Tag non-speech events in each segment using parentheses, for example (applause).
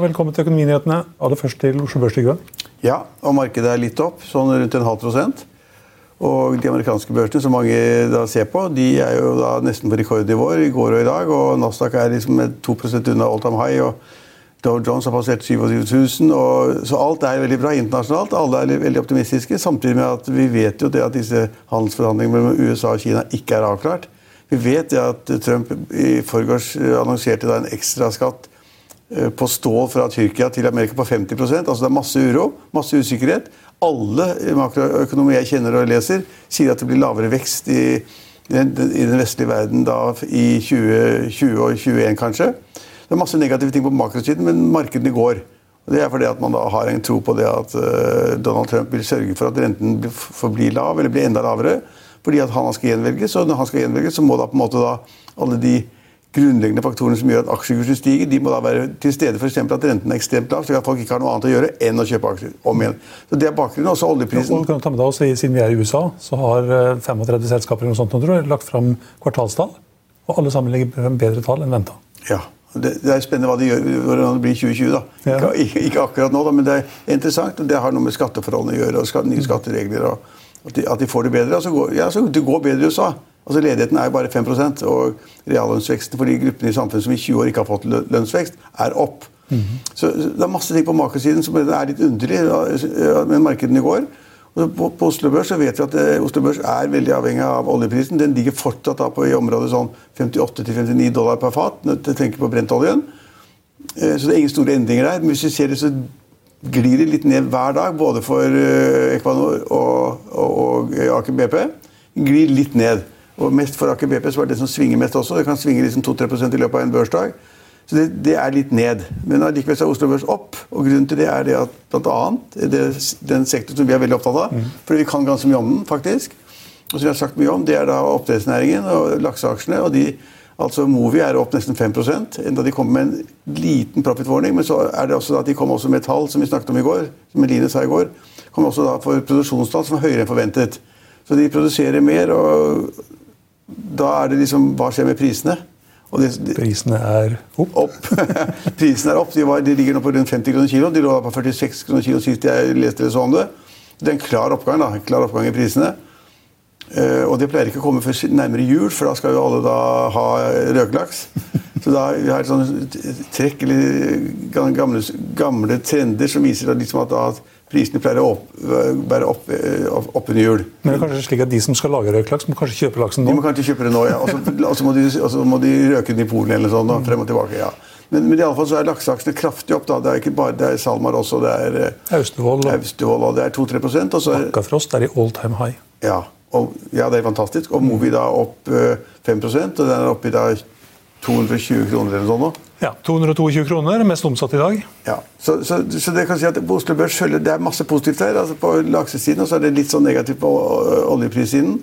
velkommen til Økonominyhetene. Aller først til Oslo Børs, Trygve. Ja, og markedet er litt opp, sånn rundt en halv prosent. Og de amerikanske børsene som mange da ser på, de er jo da nesten på rekordnivåer i går og i dag. Og Nasdaq er liksom 2 unna all time high. og Dow Jones har passert 27 000. Og, så alt er veldig bra internasjonalt. Alle er veldig optimistiske. Samtidig med at vi vet jo det at disse handelsforhandlingene mellom USA og Kina ikke er avklart. Vi vet det at Trump i forgårs annonserte da en ekstraskatt på stål fra Tyrkia til Amerika på 50% altså Det er masse uro, masse usikkerhet. Alle makroøkonomer jeg kjenner og leser, sier at det blir lavere vekst i, i den vestlige verden da i 2020 og 2021 kanskje. Det er masse negative ting på makrosiden, men markedene går. Og det er fordi at man da har en tro på det at uh, Donald Trump vil sørge for at renten forblir lav, eller blir enda lavere. Fordi at han skal gjenvelges, og når han skal gjenvelges, så må da på en måte da alle de grunnleggende faktorene som gjør at aksjekursen stiger, de må da være til stede. F.eks. at renten er ekstremt lav, slik at folk ikke har noe annet å gjøre enn å kjøpe aksjer. om igjen. Så Det er bakgrunnen. Også oljeprisen. Ja, kan ta med deg også, Siden vi er i USA, så har 35 selskaper eller noe sånt, tror jeg, lagt fram kvartalstall. Og alle sammen legger frem bedre tall enn venta. Ja. Det, det, er spennende hva de gjør hvordan det blir i 2020. da. Ja. Ikke, ikke, akkurat nå, da, men det er interessant. og Det har noe med skatteforholdene å gjøre. og skatt, nye skatteregler. og at de, at de, får det bedre. Altså, ja, så Det går bedre i USA. Altså Ledigheten er jo bare 5% og reallønnsveksten for de gruppene i samfunnet som i 20 år ikke har fått lønnsvekst, er opp. Mm -hmm. Så Det er masse ting på makersiden som er litt underlig, med markedene i går. Og på, på, Oslo Børs så vet vi at det, eh, Oslo Børs er veldig avhengig av oljeprisen. Den ligger fortsatt da på i området sånn 58-59 dollar per fat. når du tenker på brentoljen. Eh, så det er ingen store endringer der. Men hvis vi ser det, så glir det litt ned hver dag, både for eh, Equinor og, og, og Aker BP. Glir litt ned. Og mest for Aker BP så er det det som svinger mest også. Det kan svinge liksom 2-3% i løpet av en børsdag. Så det, det, er litt ned. Men allikevel er Oslo Børs opp. Og grunnen til det er det at bl.a. Det, den sektoren som vi er veldig opptatt av, mm. fordi vi kan ganske mye om den, faktisk, og som vi har sagt mye om, det er da oppdrettsnæringen og lakseaksjene. og de Altså Movi er opp nesten 5% enda de kom med en liten profit-warning. Men så er det også at de kom også med tall som vi snakket om i går, som Eline sa i går. kom også da for produksjonstall som er høyere enn forventet. Så de produserer mer, og da er det liksom Hva skjer med prisene? Det, de, prisene er opp? opp. (laughs) prisene er opp. De, var, de, ligger nå på rundt 50 kroner kilo. De lå på 46 kroner kilo sist jeg leste eller så om det. Det er en klar oppgang, da, en klar oppgang i prisene. Uh, og det pleier ikke å komme før nærmere jul, for da skal jo alle da ha røkelaks. Så da vi har et sånt trekk eller gamle, gamle trender som viser liksom at, at prisene pleier å være opp, eh, opp, oppunder jul. Men det er kanskje slik at de som skal lage røyklaks må kanskje kjøpe laksen nå? De må kanskje kjøpe det nå, ja. Og så må, må, de røke den i Polen eller sånn, da, frem og tilbake. ja. Men, men i alle fall så er lakseaksene kraftig opp. da. Det er ikke bare det er SalMar også. Det er eh, Austevoll. Austevoll og det er 2-3 Bakkafrost er i all time high. Ja, og, ja, det er fantastisk. Og Movi da opp 5 og den er oppe i da 220 kroner eller noe sånt. Ja, 222 kroner, mest omsatt i dag. Ja, så, så, så, det kan si at på Oslo Børs følger det er masse positivt her. altså På laksesiden og så er det litt sånn negativt på oljeprissiden.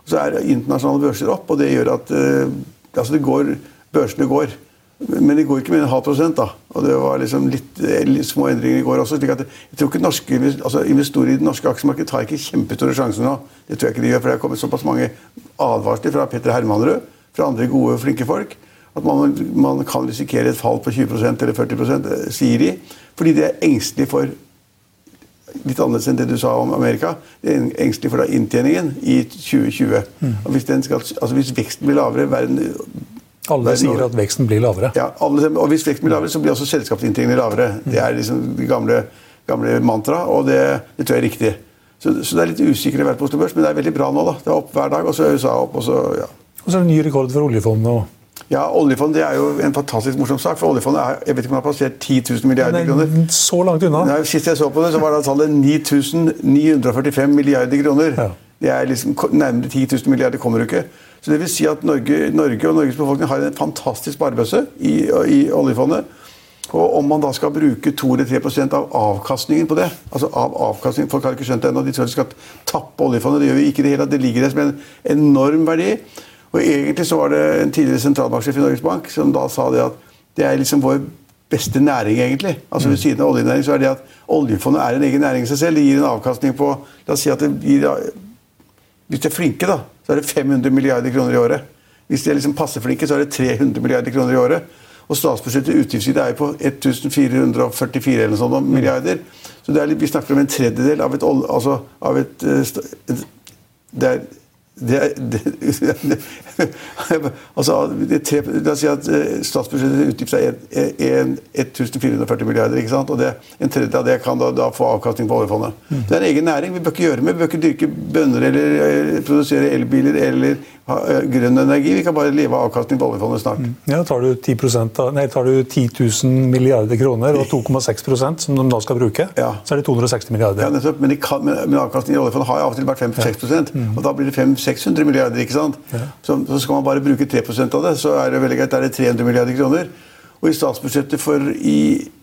Og så er internasjonale børser opp, og det gjør at uh, altså det går, børsene går. Men de går ikke med en halv prosent. da, og Det var liksom litt, litt små endringer i går også. slik at jeg tror ikke norske, altså Investorer i det norske aksjemarkedet tar ikke kjempestore sjanser nå. Det tror jeg ikke de gjør, for det har kommet såpass mange advarsler fra Petter Hermanrud, fra andre gode, flinke folk at man, man, kan risikere et fall på 20 eller 40 eh, sier de. Fordi de er engstelige for litt annerledes enn det du sa om Amerika. De er engstelige for da inntjeningen i 2020. Og hvis, den skal, altså hvis veksten blir lavere verden, Alle verden sier at veksten blir lavere. ja, alle, og hvis veksten blir lavere, så blir også selskapsinntegningene lavere. Det er liksom det gamle, gamle mantra, og det, det tror jeg er riktig. Så, så det er litt usikre å være på Oslo Børs, men det er veldig bra nå. da. Det er opp hver dag, og så er USA opp. og så, ja. Og så er det ny rekord for oljefondet. og Ja, Oljefondet det er jo en fantastisk morsom sak, for oljefondet er, jeg vet ikke om det har passert 10 000 milliarder kroner. er så langt unna. Nei, Sist jeg så på det, så var det tallet 9945 milliarder kroner. Ja. Det er liksom Nærmere 10 000 milliarder kommer jo ikke. Så det vil si at Norge, Norge og Norges befolkning har en fantastisk sparebøsse i, i oljefondet. Og om man da skal bruke 2-3% av avkastningen på det altså av avkastningen, Folk har ikke skjønt det ennå. De tror de skal tappe oljefondet. Det gjør vi ikke det hele. Det ligger der som en enorm verdi. Og egentlig så var det en tidligere sentralbanksjef i Norges Bank som da sa det at det er liksom vår beste næring, egentlig. Altså Ved siden av oljenæring så er det at oljefondet er en egen næring i seg selv. Det gir en avkastning på La oss si at det gir Hvis de er flinke, da, så er det 500 milliarder kroner i året. Hvis de er liksom passe flinke, så er det 300 milliarder kroner i året. Og statsbudsjettet utgiftsside er jo på 1444 eller sånt milliarder. Så det er, vi snakker om en tredjedel av et altså av et, eh, et det er det er, det, (laughs) altså, det er tre, La oss si at eh, statsbudsjettets utgift er en- en- 1440 milliarder. ikke sant? Og det, en tredjedel av det kan da, da få avkastning på oljefondet. Det er en egen næring. Vi bør ikke gjøre med. Vi bør ikke dyrke bønner eller eller produsere elbiler eller ha eh, grønn energi. Vi kan bare leve av avkastning på oljefondet snart. Ja, tar du, 10% av, nei, tar du 10 000 milliarder kroner og 2,6% som de da skal bruke, Ja. så er det 260 milliarder. Ja, nettopp, men, de kan, men, men avkastningen i oljefondet har av og til vært 5-6 og da blir det 500-600 milliarder. ikke sant? Så, så skal man bare bruke 3% av det, så er det veldig greit. Da er det 300 milliarder kroner. Og i statsbudsjettet for i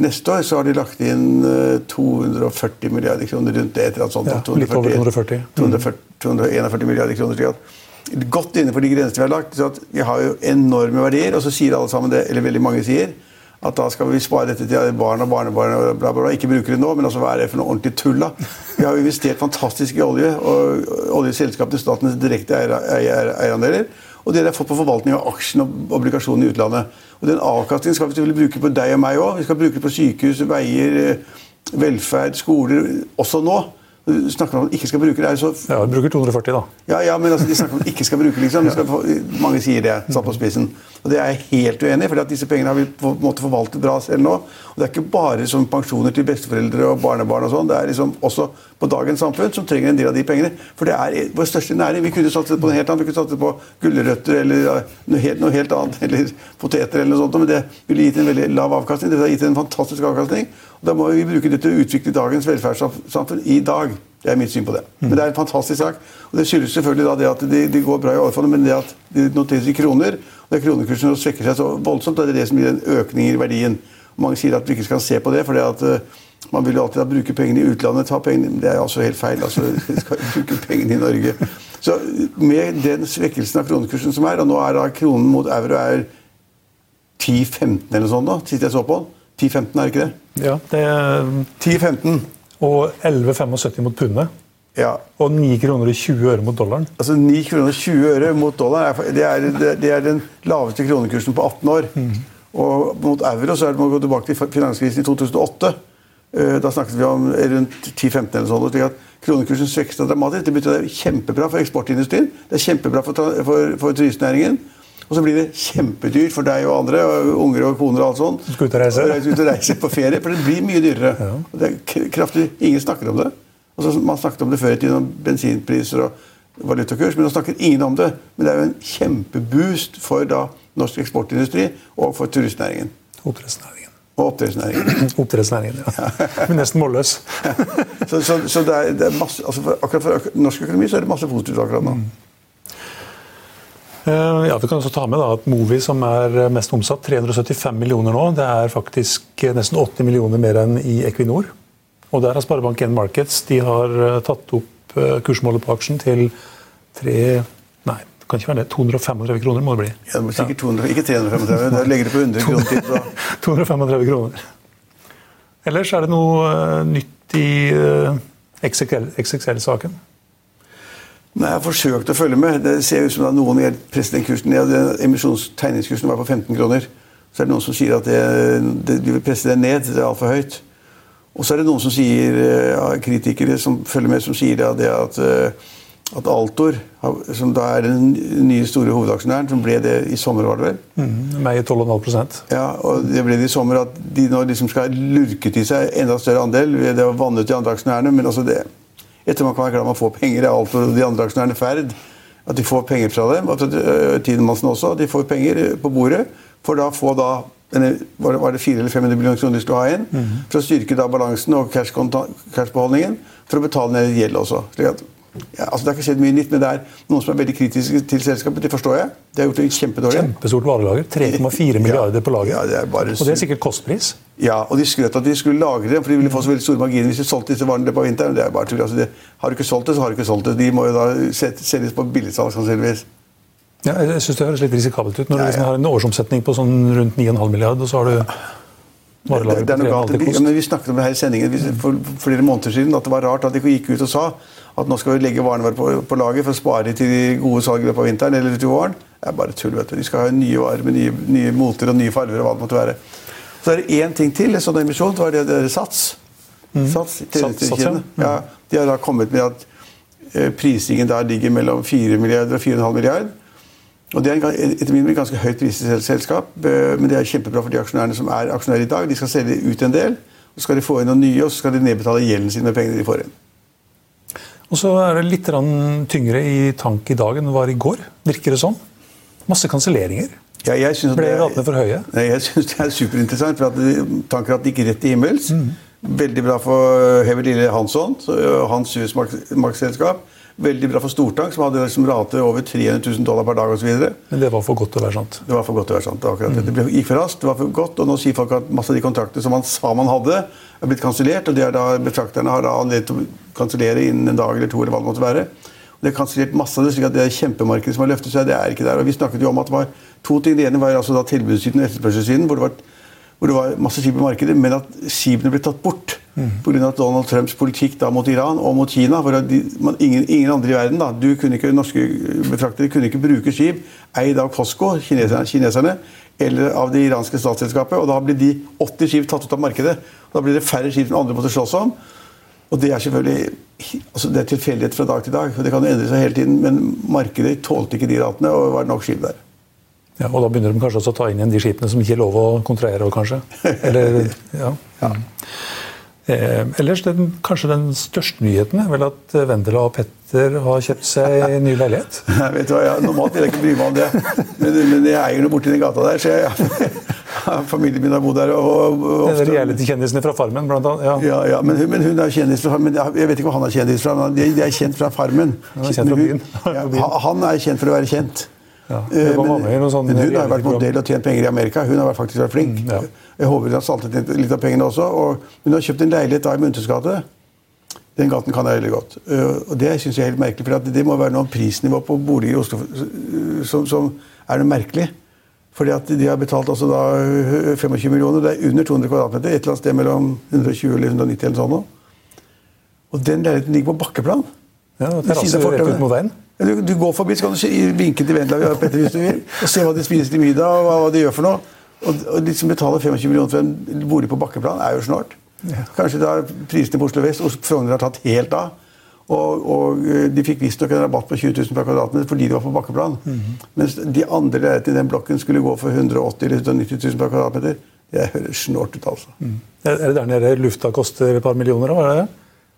neste år så har de lagt inn eh, 240 milliarder kroner rundt det. et eller annet sånt. Ja, litt over 240. 240 241 milliarder kroner. slik at Godt innenfor de grensene vi har lagt. så at Vi har jo enorme verdier, og så sier alle sammen det, eller veldig mange sier, at da skal vi spare dette til barn og barnebarn og bla, bla, bla. Ikke bruke det nå, men altså hva er det for noe ordentlig tull, da? Vi har investert fantastisk i olje, og oljeselskapene, statens direkte eier- eier- eierandeler. Og det de har fått på forvaltning av aksjene og obligasjonene i utlandet. Og den avkastningen skal vi selvfølgelig bruke på deg og meg òg. Vi skal bruke det på sykehus, veier, eh, velferd, skoler, også nå. Snakker om at de ikke skal bruke det. så Ja, de bruker 240, da. ja, ja, men altså, de snakker om at de ikke skal bruke liksom. Skal, få- mange sier det, satt på spissen. Og det er jeg helt uenig i, for disse pengene har vi på en måte forvaltet bra selv nå. Og det er ikke bare som pensjoner til besteforeldre og barnebarn og sånn. Det er liksom også på dagens samfunn som trenger en del av de pengene. For det er vår største næring. Vi kunne satset på noe helt annet. Vi kunne satset på gulrøtter eller noe helt, noe helt annet. (laughs) Eller poteter eller noe sånt. Men det ville gitt en veldig lav avkastning. Det ville gitt en fantastisk avkastning. Da må vi bruke det til å utvikle dagens velferdssamfunn i dag. Det er mitt syn på det. Men det er en fantastisk sak. Og det skyldes selvfølgelig det at det, de går bra i oljefondet, men det at det noteres i kroner, og det er kronekursen svekker seg så voldsomt, det er det som gir en økning i verdien. Mange sier at vi ikke skal se på det, for man vil jo alltid bruke pengene i utlandet. ta pengene, Det er altså helt feil. altså Vi skal bruke pengene i Norge. Så med den svekkelsen av kronekursen som er, og nå er da kronen mot euro er 10-15 eller sånt, da, sist jeg så på den. 10-15 er det ikke det? Ja, det er, 10-15. og 11,75 mot pundet. Ja, Og 9 kroner og 20 øre mot dollaren. Altså 9 kroner og 20 øre mot dollaren er, det er, det er den laveste kronekursen på 18 år. Og mot euro så er det må gå tilbake til finanskrisen i 2008. Eh, Da snakket vi om rundt 10-15 eller sånn. slik at Kronekursen svekkes dramatisk. Det betyr det er kjempebra for eksportindustrien. Det er kjempebra for, for, for turistnæringen. Og så blir det kjempedyrt for deg og andre, og unger og koner og alt sånt. Du skal ut og reise. Og reise ut og reise på ferie, for det blir mye dyrere. Og det er kraftig, Ingen snakker om det. Altså, man snakket om det før i tiden, om bensinpriser og valutakurs, men nå snakker ingen om det. Men det er jo en kjempeboost for da norsk eksportindustri og for turistnæringen. Oppdrettsnæringen. Og oppdrettsnæringen. (clears throat) Oppdrettsnæringen, ja. (laughs) Er nesten målløs. (laughs) Så, så, så det, er, det er masse, altså for, akkurat for norsk økonomi så er det masse positivt akkurat nå. Eh, Ja, Vi kan også ta med da at Movi, som er mest omsatt, 375 millioner nå, det er faktisk nesten 80 millioner mer enn i Equinor. Og der har Sparebank1 Markets de har eh, tatt opp eh, kursmålet på aksjen til 3, nei, det kan ikke være det, 235 kroner må det bli. Ja, det må sikkert 200, ikke 335, da legger du på 100 kroner til. Så. (laughs) 235 kroner. Ellers er det noe eh, nytt i eh, XXL-saken. Nei, Jeg har forsøkt å følge med. Det ser ut som at noen har presset den kursen ned. Emisjonstegningskursen var på 15 kroner. Så er det noen som sier at det, det, de vil presse den ned. Det er altfor høyt. Og så er det noen som sier, ja, kritikere som følger med, som sier ja, det at, at Altor, som da er den nye store hovedaksjonæren, som ble det i sommer, var det vel? Mm, i 12,5 Ja, og det ble det i sommer at de nå liksom skal lurke til seg enda større andel. Det var vannet i de andre aksjonærene, men altså det Tror man kan være glad man får penger av alt og de andre aksjonærene Ferd. At de får penger fra dem. Og Tidemansen også. At de får penger på bordet for da få da var det 400 eller 500 millioner kroner de skulle ha inn. Mm. For å styrke da balansen og cash-beholdningen. For å betale ned gjeld også. slik at ja, altså Det har ikke skjedd mye nytt, men det er noen som er veldig kritiske til selskapet. Det forstår jeg. De har gjort det kjempedårlig. Kjempestort varelager. 3,4 milliarder på lager. Ja, det bare... Og det er sikkert kostpris? Ja, og de skrøt at de skulle lagre dem, for de ville få så veldig store marginer hvis de solgte disse varene på vinteren. Det er bare tull. Altså, har du ikke solgt det, så har du ikke solgt det. De må jo da selges på billigsalg sannsynligvis. Ja, jeg synes Det høres litt risikabelt ut når ja, ja. du liksom har en årsomsetning på sånn rundt 9,5 milliard, og så har du varelager på 3,5 kost. Vi, vi snakket om det her i sendingen for flere måneder siden, at det var rart at de gikk ut og sa at nå skal vi legge varene våre på, på lager for å spare til de gode salg i løpet av vinteren eller til våren. Det er bare tull. vet du. De skal ha nye varer med nye, nye moter og nye farger. og hva det måtte være. Så er det én ting til. En sånn emisjon det var det, det Sats. Mm. Sats, Sats, Sats ja. ja. De har da kommet med at eh, prisingen der ligger mellom 4 milliarder og 4,5 milliarder. Og Det er etter min mening ganske høyt priset selskap, eh, men det er kjempebra for de aksjonærene som er aksjonærer i dag. De skal selge ut en del, så skal de få inn noen nye, og så skal de nedbetale gjelden sin med pengene de får inn. Og så er det litt tyngre i tank i dag enn det var i går. Virker det sånn? Masse kanselleringer. Ja, Ble ratene for høye? Nei, jeg syns det er superinteressant. for at Tankratt gikk rett til himmels. Mm. Veldig bra for Hever Lille Hansson, hans husmarkedsselskap. Veldig bra for Stortank, som hadde liksom rate over 300 000 dollar per dag osv. Men det var for godt til å være sant? Det var for godt til å være sant. akkurat mm. Det gikk for raskt, det var for godt, og nå sier folk at masse av de kontraktene som man sa man hadde, er blitt kansellert. Og det er da betrakterne har da anledning til å kansellere innen en dag eller to. eller hva Det måtte være. Og det er kansellert masse av det, slik at det er kjempemarkedet som har løftet seg. det er ikke der. Og Vi snakket jo om at det var to ting. Det ene var altså da tilbudssiden og etterspørselssiden, hvor det var hvor det var masse skip i markedet, men at skipene ble tatt bort mm. pga. Donald Trumps politikk da mot Iran og mot Kina. for de, man, ingen, ingen, andre i verden, da, du kunne ikke, Norske betraktere kunne ikke bruke skip eid av Costco, kineserne, kineserne, eller av det iranske statsselskapet. og Da blir de 80 skip tatt ut av markedet. og Da blir det færre skip som andre måtte slåss om. Og Det er selvfølgelig altså det er tilfeldighet fra dag til dag. og Det kan jo endre seg hele tiden, men markedet tålte ikke de ratene, og det var nok skip der. Ja, og da begynner de kanskje også å ta inn igjen de skipene som ikke er lov å kontrollere kanskje. Eller, (laughs) ja. ja. Eh, ellers den, kanskje den største nyheten er vel at Vendela og Petter har kjøpt seg en ny leilighet? (laughs) Jeg vet du hva, ja, Normalt vil jeg ikke bry meg om det, men, men jeg eier noe borti den gata der. så jeg, (laughs) Familien min har bodd der. Og, og Reality-kjendisene fra Farmen, blant annet. Ja, ja, ja men, hun, men, hun, er kjendis fra Farmen. Jeg vet ikke hva han er kjendis fra. De, de er kjent fra Farmen. Han er, kjent fra byen. Ja, han er kjent for å være kjent. Ja, eh, men, sånn hun har vært modell og tjent penger i Amerika. Hun har faktisk vært flink. Mm, ja. Jeg håper hun har saltet litt av pengene også. Og hun har kjøpt en leilighet da i Muntes gate. Den gaten kan jeg veldig godt. Eh, og Det synes jeg er helt merkelig, for det må være noe prisnivå på boliger i Oslo som, som er noe merkelig. Fordi at De har betalt altså da 25 millioner. Det er under 200 kvadratmeter. Et eller annet sted mellom 120 eller 190 eller sånn. Og den leiligheten ligger på bakkeplan. Ja, Terrasse rett ut mot veien? Du, du, går forbi, så kan du vinke til Vendela Petter hvis du vil, (laughs) og se hva de spiser til middag og hva, de gjør for noe. Og, og liksom betale 25 millioner for en bolig på bakkeplan er jo snålt. Ja. Kanskje da prisene på Oslo vest og Frogner har tatt helt av. Og, og eh, de fikk visstnok en rabatt på 20 000 per kvadratmeter fordi de var på bakkeplan. Mm -hmm. Mens de andre leilighetene i den blokken skulle gå for 180 eller 190 000 per kvadratmeter. Det høres snålt ut, altså. Mm. Er det der nede lufta koster et par millioner? Var det det?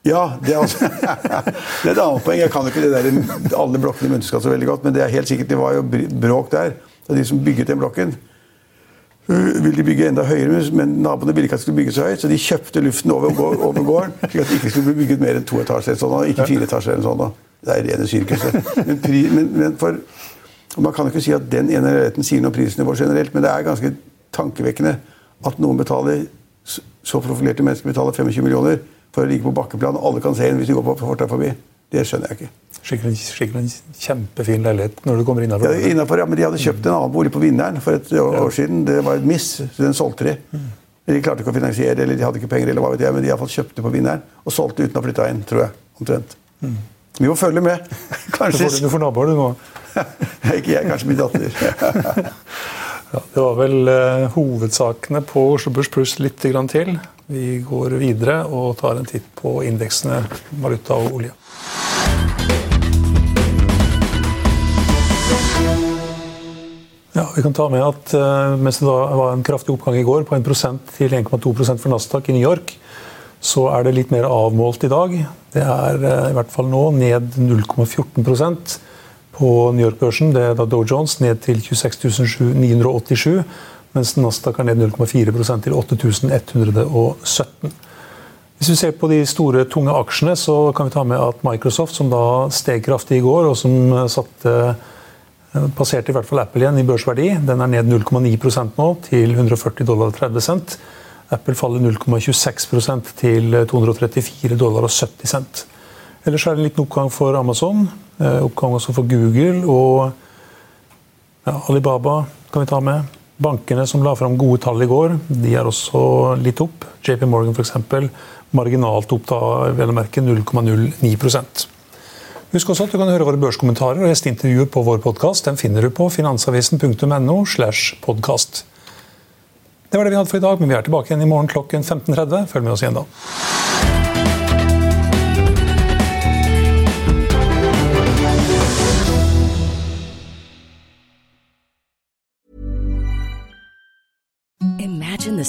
Ja, det er, også, (laughs) det er et annet poeng. Jeg kan jo ikke det der, alle blokkene i Muntesgata så veldig godt, men det er helt sikkert, det var jo bråk der. Så de som bygget den blokken, ville de bygge enda høyere, men naboene ville ikke at det skulle bygge så høyt, så de kjøpte luften over, over gården, slik at det ikke skulle bli bygget mer enn to etasjer. Sånn, ikke fire etasjer. eller sånn. Det er rene sirkuset. Men, men, men for, man kan jo ikke si at den ene leiligheten sier noe om prisnivået generelt, men det er ganske tankevekkende at noen betaler så profilerte mennesker betaler 25 millioner for å ligge på bakkeplan. Alle kan se en hvis du går på fortauet forbi. Det skjønner jeg ikke. Skikkelig, skikkelig en kjempefin leilighet når du kommer innafor. Ja, innenfor, ja, men de hadde kjøpt en annen bolig på Vinneren for et år, år siden. Det var et miss, så den solgte de. Mm. De klarte ikke å finansiere eller de hadde ikke penger, eller hva vet jeg, men de iallfall kjøpte på Vinneren og solgte uten å flytte inn, tror jeg. omtrent. Mm. Vi må følge med. Kanskje. (laughs) Du får, du får naboer, du nå. (laughs) ikke jeg, kanskje min datter. (laughs) Ja, det var vel uh, hovedsakene på Oslo Børs pluss litt til. Vi går videre og tar en titt på indeksene valuta og olje. Ja, vi kan ta med at uh, Mens det da var en kraftig oppgang i går, på 1% til 1,2% for Nasdaq i New York, så er det litt mer avmålt i dag. Det er uh, i hvert fall nå ned 0,14% på New York-børsen. Det er da Dow Jones ned til 26 987, mens Nasdaq er ned 0,4% til 8117. Hvis vi ser på de store, tunge aksjene, så kan vi ta med at Microsoft, som da steg kraftig i går, og som satte eh, Passerte i hvert fall Apple igjen i børsverdi. Den er ned 0,9 nå, til 140 dollar 30 cent. Apple faller 0,26 til 234 dollar og 70 cent. Ellers er det en liten oppgang for Amazon, eh, oppgang også for Google og ja, Alibaba kan vi ta med. Bankene som la fram gode tall i går, de er også litt opp. JP Morgan f.eks. marginalt opp, da, vel å merke 0,09% Husk også at du kan høre våre børskommentarer og gjesteintervjuer på vår podkast. Den finner du på finansavisen.no. slash podcast. Det var det vi hadde for i dag, men vi er tilbake igjen i morgen klokken 15.30. Følg med oss igjen da.